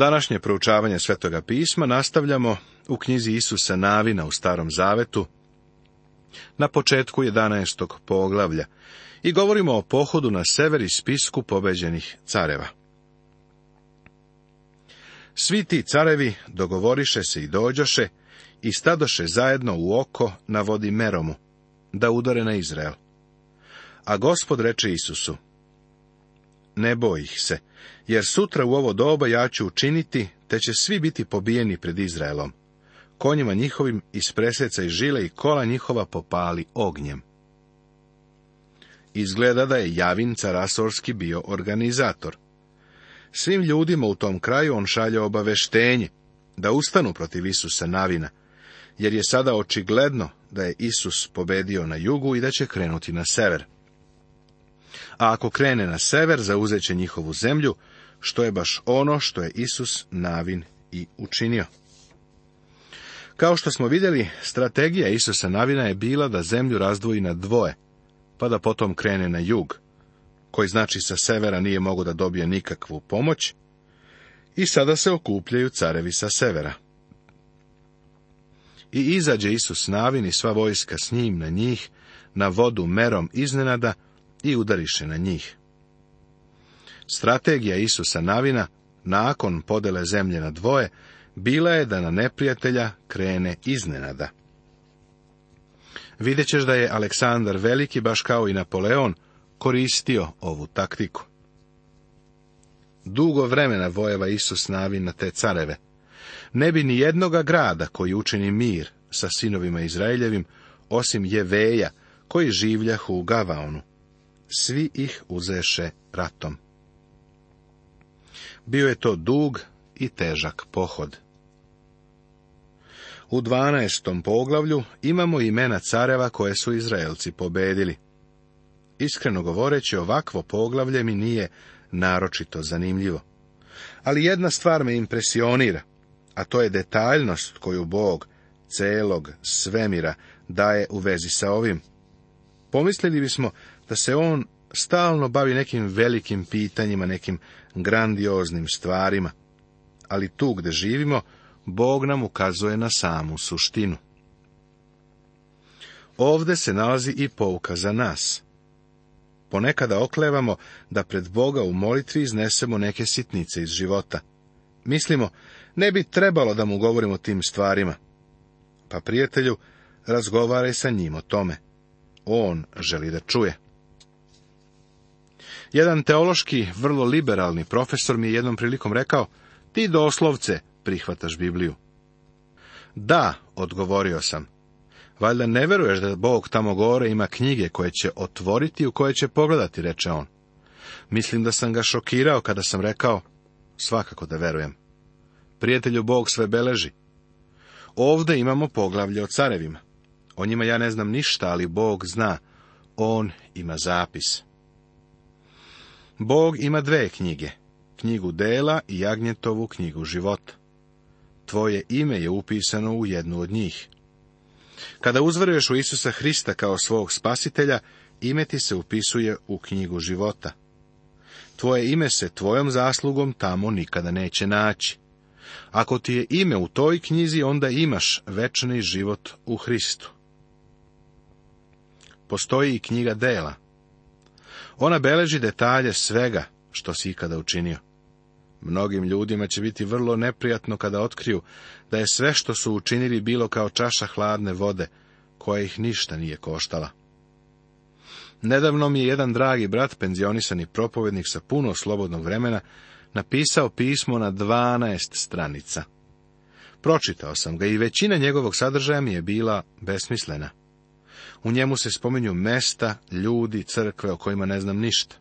Današnje proučavanje Svetoga pisma nastavljamo u knjizi Isusa Navina u Starom Zavetu, na početku 11. poglavlja, i govorimo o pohodu na sever i spisku pobeđenih careva. Svi ti carevi dogovoriše se i dođoše i stadoše zajedno u oko na vodi Meromu, da udare na Izrael. A gospod reče Isusu, ne boj ih se, jer sutra u ovo doba ja ću učiniti, te će svi biti pobijeni pred Izraelom. Konjima njihovim iz preseca i žile i kola njihova popali ognjem. Izgleda da je Javin Carasorski bio organizator. Svim ljudima u tom kraju on šalje obaveštenje, da ustanu protiv Isusa Navina, jer je sada očigledno da je Isus pobedio na jugu i da će krenuti na sever. A ako krene na sever, zauzet će njihovu zemlju, što je baš ono što je Isus Navin i učinio. Kao što smo vidjeli, strategija Isusa Navina je bila da zemlju razdvoji na dvoje, pa da potom krene na jug, koji znači sa severa nije mogao da dobije nikakvu pomoć, i sada se okupljaju carevi sa severa. I izađe Isus Navin i sva vojska s njim na njih, na vodu merom iznenada, i udariše na njih. Strategija Isusa Navina, nakon podele zemlje na dvoje, bila je da na neprijatelja krene iznenada. Videćeš da je Aleksandar Veliki, baš kao i Napoleon, koristio ovu taktiku. Dugo vremena vojeva Isus Navin na te careve. Ne bi ni jednoga grada koji učini mir sa sinovima Izraeljevim, osim Jeveja, koji življahu u Gavaonu svi ih uzeše ratom. Bio je to dug i težak pohod. U dvanaestom poglavlju imamo imena careva koje su Izraelci pobedili. Iskreno govoreći, ovakvo poglavlje mi nije naročito zanimljivo. Ali jedna stvar me impresionira, a to je detaljnost koju Bog celog svemira daje u vezi sa ovim. Pomislili bismo da se on stalno bavi nekim velikim pitanjima, nekim grandioznim stvarima. Ali tu gde živimo, Bog nam ukazuje na samu suštinu. Ovde se nalazi i pouka za nas. Ponekada oklevamo da pred Boga u molitvi iznesemo neke sitnice iz života. Mislimo, ne bi trebalo da mu govorimo o tim stvarima. Pa prijatelju, razgovaraj sa njim o tome. On želi da čuje. Jedan teološki, vrlo liberalni profesor mi je jednom prilikom rekao, ti doslovce prihvataš Bibliju. Da, odgovorio sam. Valjda ne veruješ da Bog tamo gore ima knjige koje će otvoriti i u koje će pogledati, reče on. Mislim da sam ga šokirao kada sam rekao, svakako da verujem. Prijatelju Bog sve beleži. Ovde imamo poglavlje o carevima. O njima ja ne znam ništa, ali Bog zna. On ima zapis. Bog ima dve knjige, knjigu dela i jagnjetovu knjigu života. Tvoje ime je upisano u jednu od njih. Kada uzvrveš u Isusa Hrista kao svog spasitelja, ime ti se upisuje u knjigu života. Tvoje ime se tvojom zaslugom tamo nikada neće naći. Ako ti je ime u toj knjizi, onda imaš večni život u Hristu. Postoji i knjiga dela. Ona beleži detalje svega što si ikada učinio. Mnogim ljudima će biti vrlo neprijatno kada otkriju da je sve što su učinili bilo kao čaša hladne vode, koja ih ništa nije koštala. Nedavno mi je jedan dragi brat, penzionisani propovednik sa puno slobodnog vremena, napisao pismo na 12 stranica. Pročitao sam ga i većina njegovog sadržaja mi je bila besmislena. U njemu se spominju mesta, ljudi, crkve o kojima ne znam ništa.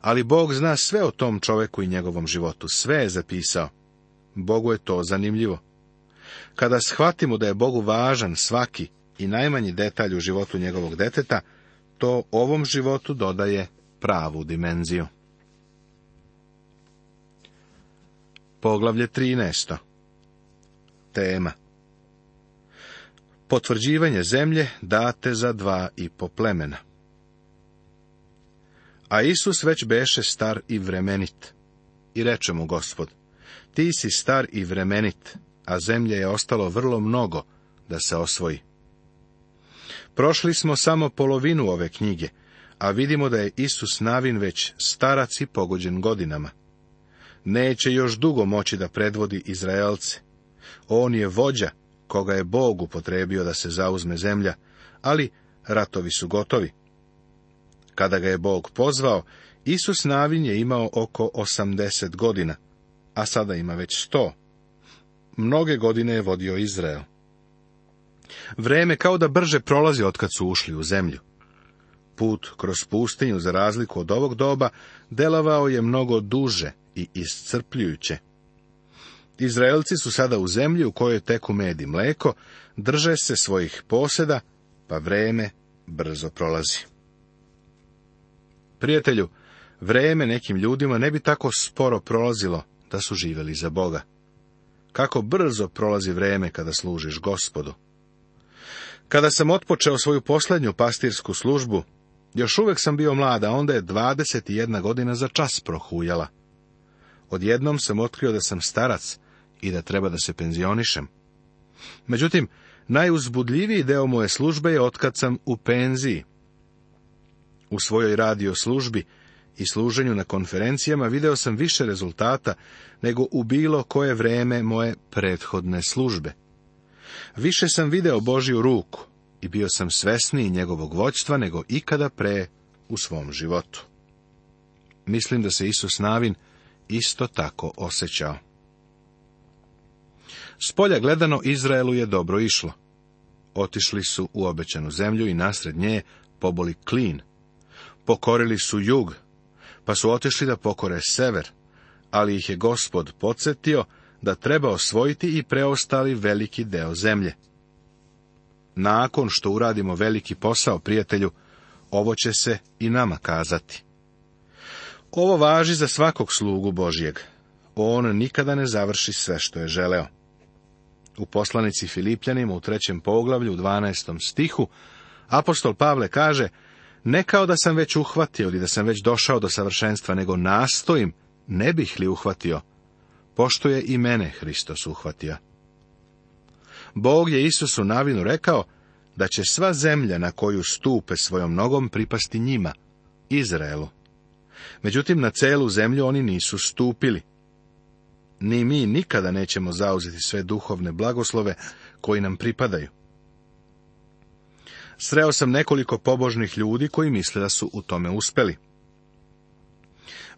Ali Bog zna sve o tom čoveku i njegovom životu, sve je zapisao. Bogu je to zanimljivo. Kada shvatimo da je Bogu važan svaki i najmanji detalj u životu njegovog deteta, to ovom životu dodaje pravu dimenziju. Poglavlje 13. Tema potvrđivanje zemlje date za dva i po plemena. A Isus već beše star i vremenit. I reče mu gospod, ti si star i vremenit, a zemlje je ostalo vrlo mnogo da se osvoji. Prošli smo samo polovinu ove knjige, a vidimo da je Isus Navin već starac i pogođen godinama. Neće još dugo moći da predvodi Izraelce. On je vođa koga je Bog upotrebio da se zauzme zemlja, ali ratovi su gotovi. Kada ga je Bog pozvao, Isus Navin je imao oko 80 godina, a sada ima već 100. Mnoge godine je vodio Izrael. Vreme kao da brže prolazi otkad su ušli u zemlju. Put kroz pustinju, za razliku od ovog doba, delavao je mnogo duže i iscrpljujuće. Izraelci su sada u zemlji u kojoj teku med i mleko, drže se svojih posjeda, pa vreme brzo prolazi. Prijatelju, vreme nekim ljudima ne bi tako sporo prolazilo da su živeli za Boga. Kako brzo prolazi vreme kada služiš gospodu. Kada sam otpočeo svoju posljednju pastirsku službu, još uvek sam bio mlada, onda je 21 godina za čas prohujala. Odjednom sam otkrio da sam starac, i da treba da se penzionišem. Međutim, najuzbudljiviji deo moje službe je otkad sam u penziji. U svojoj radio službi i služenju na konferencijama video sam više rezultata nego u bilo koje vreme moje prethodne službe. Više sam video Božju ruku i bio sam svesniji njegovog voćstva nego ikada pre u svom životu. Mislim da se Isus Navin isto tako osjećao. Spolja gledano Izraelu je dobro išlo. Otišli su u obećanu zemlju i nasred nje poboli klin. Pokorili su jug, pa su otišli da pokore sever, ali ih je gospod podsjetio da treba osvojiti i preostali veliki deo zemlje. Nakon što uradimo veliki posao prijatelju, ovo će se i nama kazati. Ovo važi za svakog slugu Božijeg. On nikada ne završi sve što je želeo. U poslanici Filipljanima u trećem poglavlju, u 12. stihu, apostol Pavle kaže, ne kao da sam već uhvatio ili da sam već došao do savršenstva, nego nastojim, ne bih li uhvatio, pošto je i mene Hristos uhvatio. Bog je Isusu navinu rekao da će sva zemlja na koju stupe svojom nogom pripasti njima, Izraelu. Međutim, na celu zemlju oni nisu stupili ni mi nikada nećemo zauzeti sve duhovne blagoslove koji nam pripadaju. Sreo sam nekoliko pobožnih ljudi koji misle da su u tome uspeli.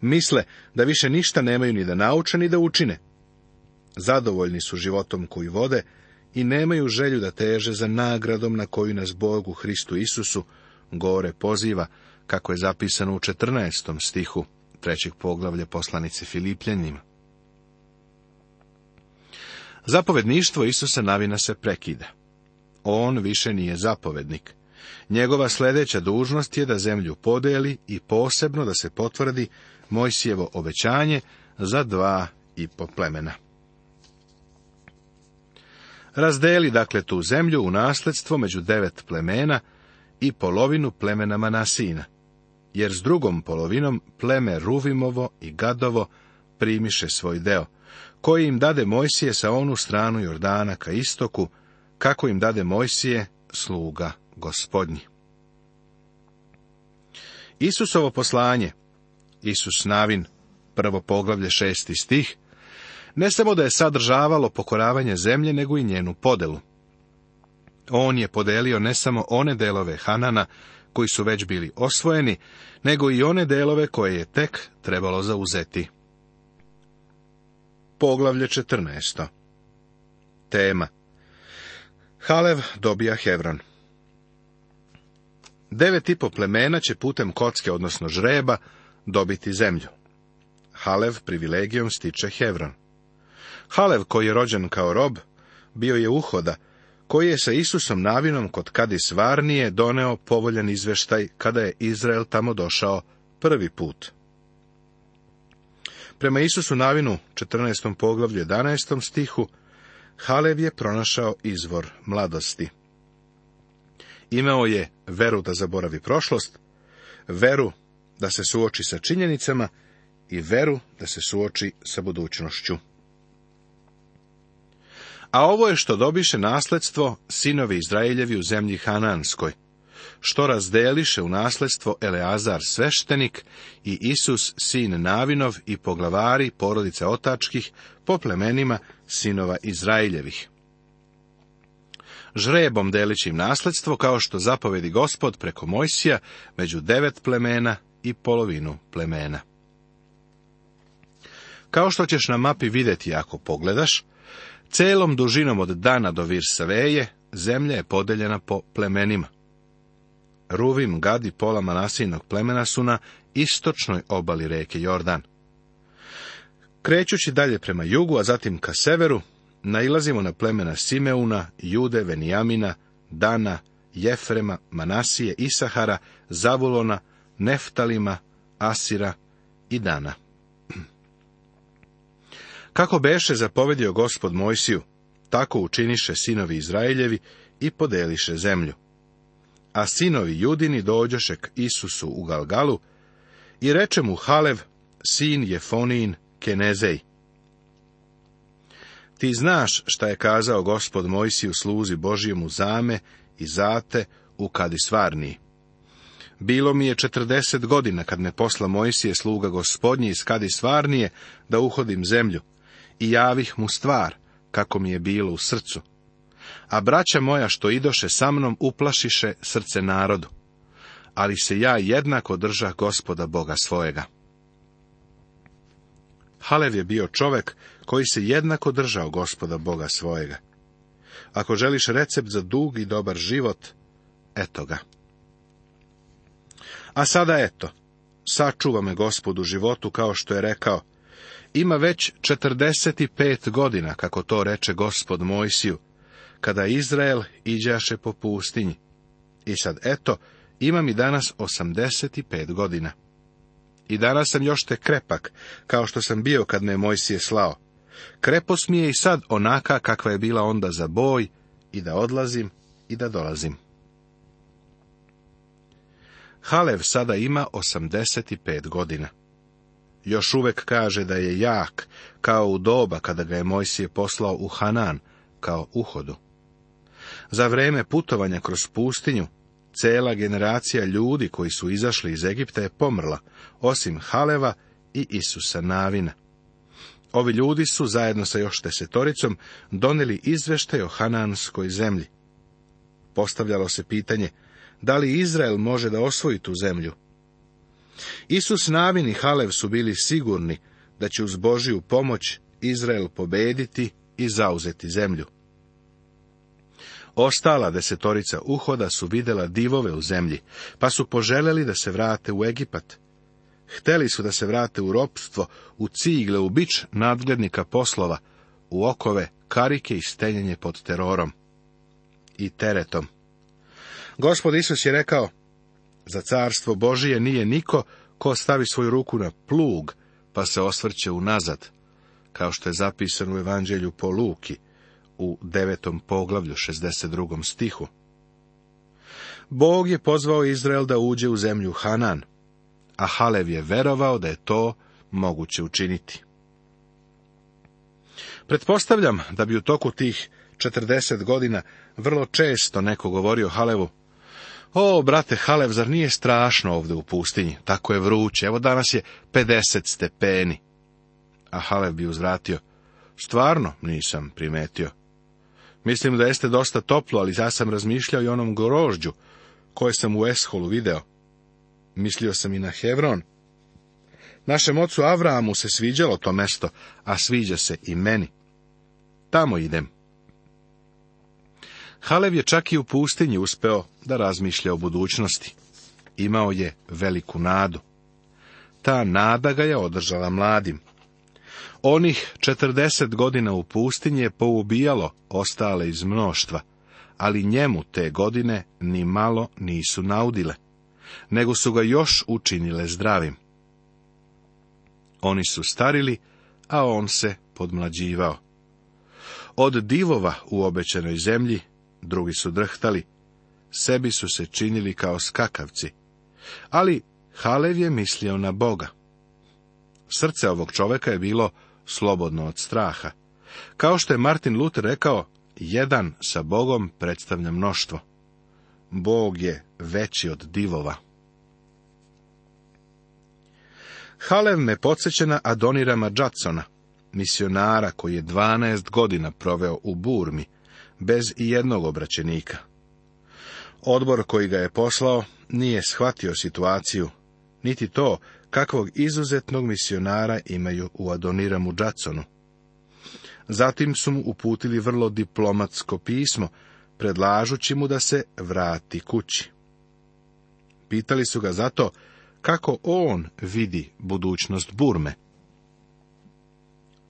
Misle da više ništa nemaju ni da nauče ni da učine. Zadovoljni su životom koji vode i nemaju želju da teže za nagradom na koju nas Bogu Hristu Isusu gore poziva, kako je zapisano u 14. stihu trećeg poglavlja poslanice Filipljanima. Zapovedništvo Isusa Navina se prekida. On više nije zapovednik. Njegova sljedeća dužnost je da zemlju podeli i posebno da se potvrdi Mojsijevo obećanje za dva i po plemena. Razdeli dakle tu zemlju u nasledstvo među devet plemena i polovinu plemena Manasina, jer s drugom polovinom pleme Ruvimovo i Gadovo primiše svoj deo, koji im dade Mojsije sa onu stranu Jordana ka istoku, kako im dade Mojsije, sluga gospodnji. Isusovo poslanje, Isus Navin, prvo poglavlje šesti stih, ne samo da je sadržavalo pokoravanje zemlje, nego i njenu podelu. On je podelio ne samo one delove Hanana, koji su već bili osvojeni, nego i one delove koje je tek trebalo zauzeti. Poglavlje 14. Tema Halev dobija Hevron Devet i po plemena će putem kocke, odnosno žreba, dobiti zemlju. Halev privilegijom stiče Hevron. Halev, koji je rođen kao rob, bio je uhoda, koji je sa Isusom navinom kod Kadis Varnije doneo povoljan izveštaj kada je Izrael tamo došao prvi put. Prema Isusu Navinu, 14. poglavlju 11. stihu, Halev je pronašao izvor mladosti. Imao je veru da zaboravi prošlost, veru da se suoči sa činjenicama i veru da se suoči sa budućnošću. A ovo je što dobiše nasledstvo sinovi Izraeljevi u zemlji Hananskoj, što razdeliše u nasledstvo Eleazar sveštenik i Isus sin Navinov i poglavari porodice otačkih po plemenima sinova Izraeljevih. Žrebom delići im nasledstvo, kao što zapovedi gospod preko Mojsija, među devet plemena i polovinu plemena. Kao što ćeš na mapi vidjeti ako pogledaš, celom dužinom od Dana do Virsaveje zemlja je podeljena po plemenima. Ruvim, Gadi, pola Manasijnog plemena su na istočnoj obali reke Jordan. Krećući dalje prema jugu, a zatim ka severu, nailazimo na plemena Simeuna, Jude, Venijamina, Dana, Jefrema, Manasije, Isahara, Zavulona, Neftalima, Asira i Dana. Kako beše zapovedio gospod Mojsiju, tako učiniše sinovi Izraeljevi i podeliše zemlju. A sinovi judini dođoše k Isusu u Galgalu i reče mu Halev, sin Jefonin Kenezej. Ti znaš šta je kazao gospod u sluzi Božijemu zame i zate u Kadisvarniji. Bilo mi je četrdeset godina kad me posla Mojsije sluga gospodnji iz Kadisvarnije da uhodim zemlju i javih mu stvar kako mi je bilo u srcu. A braća moja što idoše sa mnom uplašiše srce narodu, ali se ja jednako drža gospoda Boga svojega. Halev je bio čovek koji se jednako držao gospoda Boga svojega. Ako želiš recept za dug i dobar život, eto ga. A sada eto, sačuva me gospodu životu kao što je rekao, ima već 45 godina, kako to reče gospod Mojsiju, kada Izrael iđaše po pustinji. I sad, eto, imam i danas 85 godina. I danas sam još te krepak, kao što sam bio kad me Mojsije slao. Krepos mi je i sad onaka kakva je bila onda za boj, i da odlazim i da dolazim. Halev sada ima 85 godina. Još uvek kaže da je jak, kao u doba kada ga je Mojsije poslao u Hanan, kao uhodu. Za vrijeme putovanja kroz pustinju, cela generacija ljudi koji su izašli iz Egipta je pomrla, osim Haleva i Isusa Navina. Ovi ljudi su, zajedno sa još desetoricom, doneli izvještaj o Hananskoj zemlji. Postavljalo se pitanje, da li Izrael može da osvoji tu zemlju? Isus Navin i Halev su bili sigurni da će uz Božiju pomoć Izrael pobediti i zauzeti zemlju. Ostala desetorica uhoda su videla divove u zemlji, pa su poželeli da se vrate u Egipat. Hteli su da se vrate u ropstvo, u cigle, u bić nadglednika poslova, u okove, karike i stenjenje pod terorom i teretom. Gospod Isus je rekao, za carstvo Božije nije niko ko stavi svoju ruku na plug, pa se osvrće unazad, kao što je zapisano u evanđelju po Luki, u devetom poglavlju 62. stihu. Bog je pozvao Izrael da uđe u zemlju Hanan, a Halev je verovao da je to moguće učiniti. Pretpostavljam da bi u toku tih četrdeset godina vrlo često neko govorio Halevu, o, brate Halev, zar nije strašno ovdje u pustinji? Tako je vruće, evo danas je 50 stepeni. A Halev bi uzvratio, stvarno nisam primetio. Mislim da jeste dosta toplo, ali ja sam razmišljao i onom grožđu koje sam u Esholu video. Mislio sam i na Hevron. Našem ocu Avramu se sviđalo to mesto, a sviđa se i meni. Tamo idem. Halev je čak i u pustinji uspeo da razmišlja o budućnosti. Imao je veliku nadu. Ta nada ga je održala mladim. Onih četrdeset godina u pustinji je poubijalo ostale iz mnoštva, ali njemu te godine ni malo nisu naudile, nego su ga još učinile zdravim. Oni su starili, a on se podmlađivao. Od divova u obećenoj zemlji drugi su drhtali, sebi su se činili kao skakavci. Ali Halev je mislio na Boga. Srce ovog čoveka je bilo slobodno od straha. Kao što je Martin Luther rekao, jedan sa Bogom predstavlja mnoštvo. Bog je veći od divova. Halev me podsjećena na Adonirama Jacksona, misionara koji je 12 godina proveo u Burmi, bez i jednog obraćenika. Odbor koji ga je poslao nije shvatio situaciju, niti to kakvog izuzetnog misionara imaju u Adoniramu Džaconu. Zatim su mu uputili vrlo diplomatsko pismo, predlažući mu da se vrati kući. Pitali su ga zato kako on vidi budućnost Burme.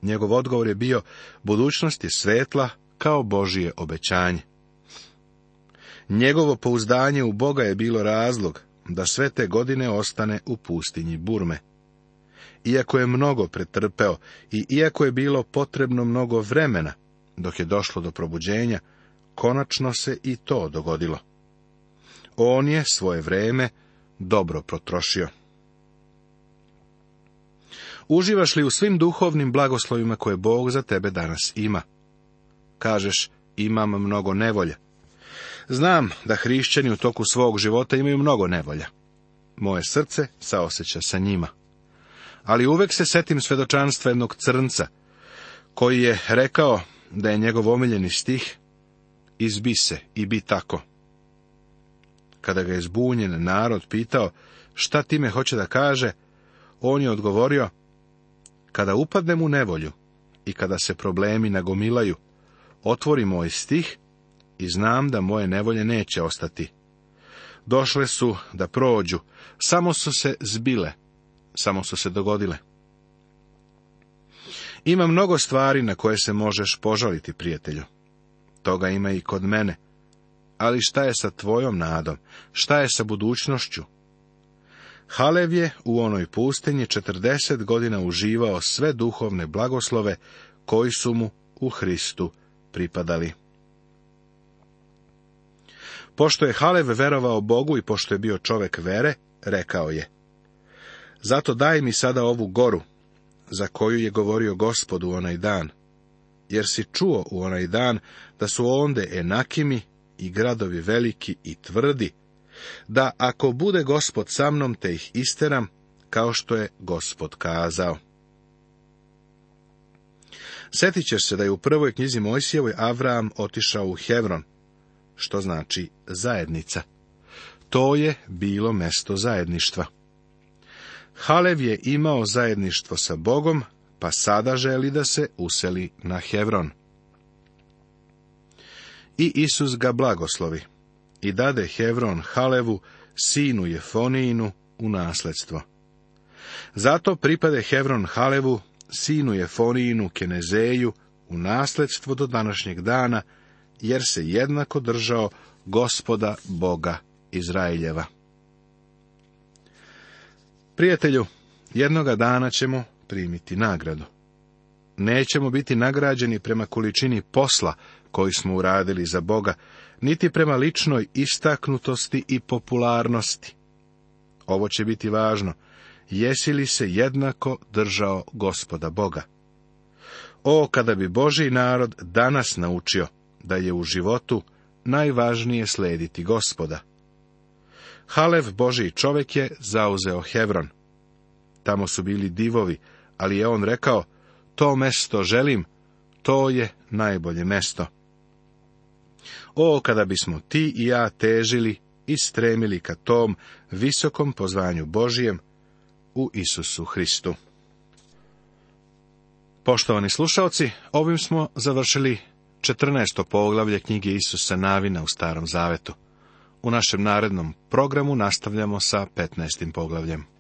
Njegov odgovor je bio, budućnost je svetla kao Božije obećanje. Njegovo pouzdanje u Boga je bilo razlog da sve te godine ostane u pustinji Burme. Iako je mnogo pretrpeo i iako je bilo potrebno mnogo vremena, dok je došlo do probuđenja, konačno se i to dogodilo. On je svoje vrijeme dobro protrošio. Uživaš li u svim duhovnim blagoslovima koje Bog za tebe danas ima? Kažeš, imam mnogo nevolja. Znam da hrišćani u toku svog života imaju mnogo nevolja. Moje srce saoseća sa njima. Ali uvek se setim svedočanstva jednog crnca, koji je rekao da je njegov omiljeni stih Izbi se i bi tako. Kada ga je zbunjen narod pitao šta time hoće da kaže, on je odgovorio Kada upadnem u nevolju i kada se problemi nagomilaju, otvori moj stih i znam da moje nevolje neće ostati. Došle su da prođu, samo su se zbile, samo su se dogodile. Ima mnogo stvari na koje se možeš požaliti, prijatelju. Toga ima i kod mene. Ali šta je sa tvojom nadom? Šta je sa budućnošću? Halev je u onoj pustinji četrdeset godina uživao sve duhovne blagoslove koji su mu u Hristu pripadali. Pošto je Halev verovao Bogu i pošto je bio čovek vere, rekao je. Zato daj mi sada ovu goru, za koju je govorio gospod u onaj dan, jer si čuo u onaj dan da su onde enakimi i gradovi veliki i tvrdi, da ako bude gospod sa mnom, te ih isteram, kao što je gospod kazao. Sjetit ćeš se da je u prvoj knjizi Mojsijevoj Avram otišao u Hevron, što znači zajednica. To je bilo mesto zajedništva. Halev je imao zajedništvo sa Bogom, pa sada želi da se useli na Hevron. I Isus ga blagoslovi i dade Hevron Halevu, sinu Jefonijinu, u nasledstvo. Zato pripade Hevron Halevu, sinu Jefonijinu Kenezeju, u nasledstvo do današnjeg dana, jer se jednako držao gospoda Boga Izraeljeva. Prijatelju, jednoga dana ćemo primiti nagradu. Nećemo biti nagrađeni prema količini posla koji smo uradili za Boga, niti prema ličnoj istaknutosti i popularnosti. Ovo će biti važno. Jesi li se jednako držao gospoda Boga? O, kada bi Boži narod danas naučio da je u životu najvažnije slediti gospoda. Halev Boži čovjek je zauzeo Hevron. Tamo su bili divovi, ali je on rekao, to mesto želim, to je najbolje mesto. O, kada bismo ti i ja težili i stremili ka tom visokom pozvanju Božijem u Isusu Hristu. Poštovani slušaoci, ovim smo završili 14. poglavlje knjige Isusa Navina u Starom Zavetu. U našem narednom programu nastavljamo sa 15. poglavljem.